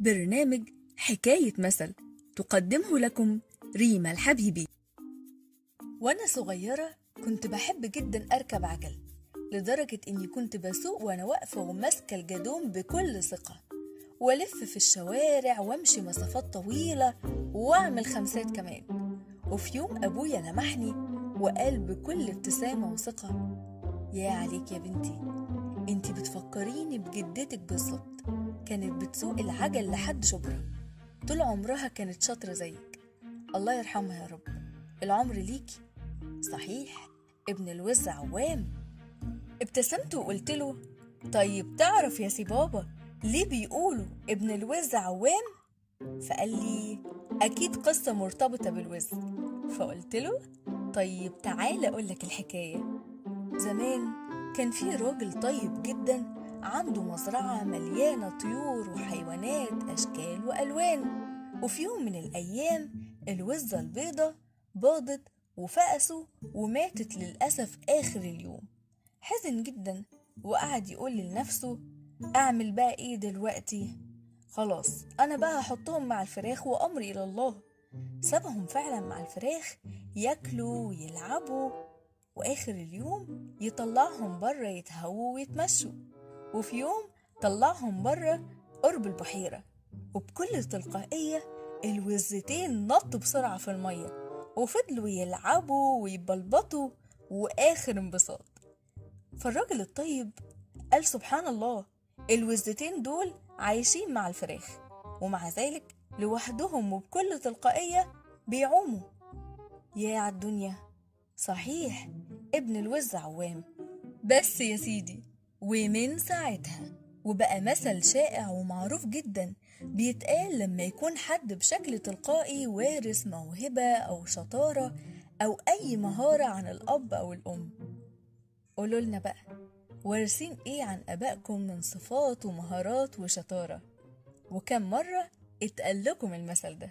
برنامج حكاية مثل تقدمه لكم ريما الحبيبي. وأنا صغيرة كنت بحب جدا أركب عجل لدرجة إني كنت بسوق وأنا واقفة وماسكة الجدون بكل ثقة وألف في الشوارع وأمشي مسافات طويلة وأعمل خمسات كمان. وفي يوم أبويا لمحني وقال بكل ابتسامة وثقة يا عليك يا بنتي أنتي بتفكريني بجدتك بالظبط كانت بتسوق العجل لحد شبرا. طول عمرها كانت شاطرة زيك. الله يرحمها يا رب. العمر ليكي. صحيح؟ ابن الوز عوام. ابتسمت وقلت له طيب تعرف يا سي بابا ليه بيقولوا ابن الوز عوام؟ فقال لي أكيد قصة مرتبطة بالوز. فقلت له طيب تعالى اقولك الحكاية. زمان كان في راجل طيب جدا عنده مزرعة مليانة طيور وحيوانات أشكال وألوان. وفي يوم من الأيام الوزة البيضة باضت وفقسوا وماتت للأسف آخر اليوم. حزن جدا وقعد يقول لنفسه أعمل بقى إيه دلوقتي؟ خلاص أنا بقى هحطهم مع الفراخ وأمري إلى الله. سابهم فعلا مع الفراخ ياكلوا ويلعبوا وآخر اليوم يطلعهم بره يتهووا ويتمشوا. وفي يوم طلعهم بره قرب البحيرة وبكل تلقائية الوزتين نطوا بسرعة في المية وفضلوا يلعبوا ويبلبطوا وآخر انبساط. فالراجل الطيب قال سبحان الله الوزتين دول عايشين مع الفراخ ومع ذلك لوحدهم وبكل تلقائية بيعوموا. يا عالدنيا صحيح ابن الوز عوام. بس يا سيدي ومن ساعتها وبقى مثل شائع ومعروف جدا بيتقال لما يكون حد بشكل تلقائي وارث موهبة أو شطارة أو أي مهارة عن الأب أو الأم. قولوا لنا بقى وارثين إيه عن آبائكم من صفات ومهارات وشطارة؟ وكم مرة اتقال لكم المثل ده؟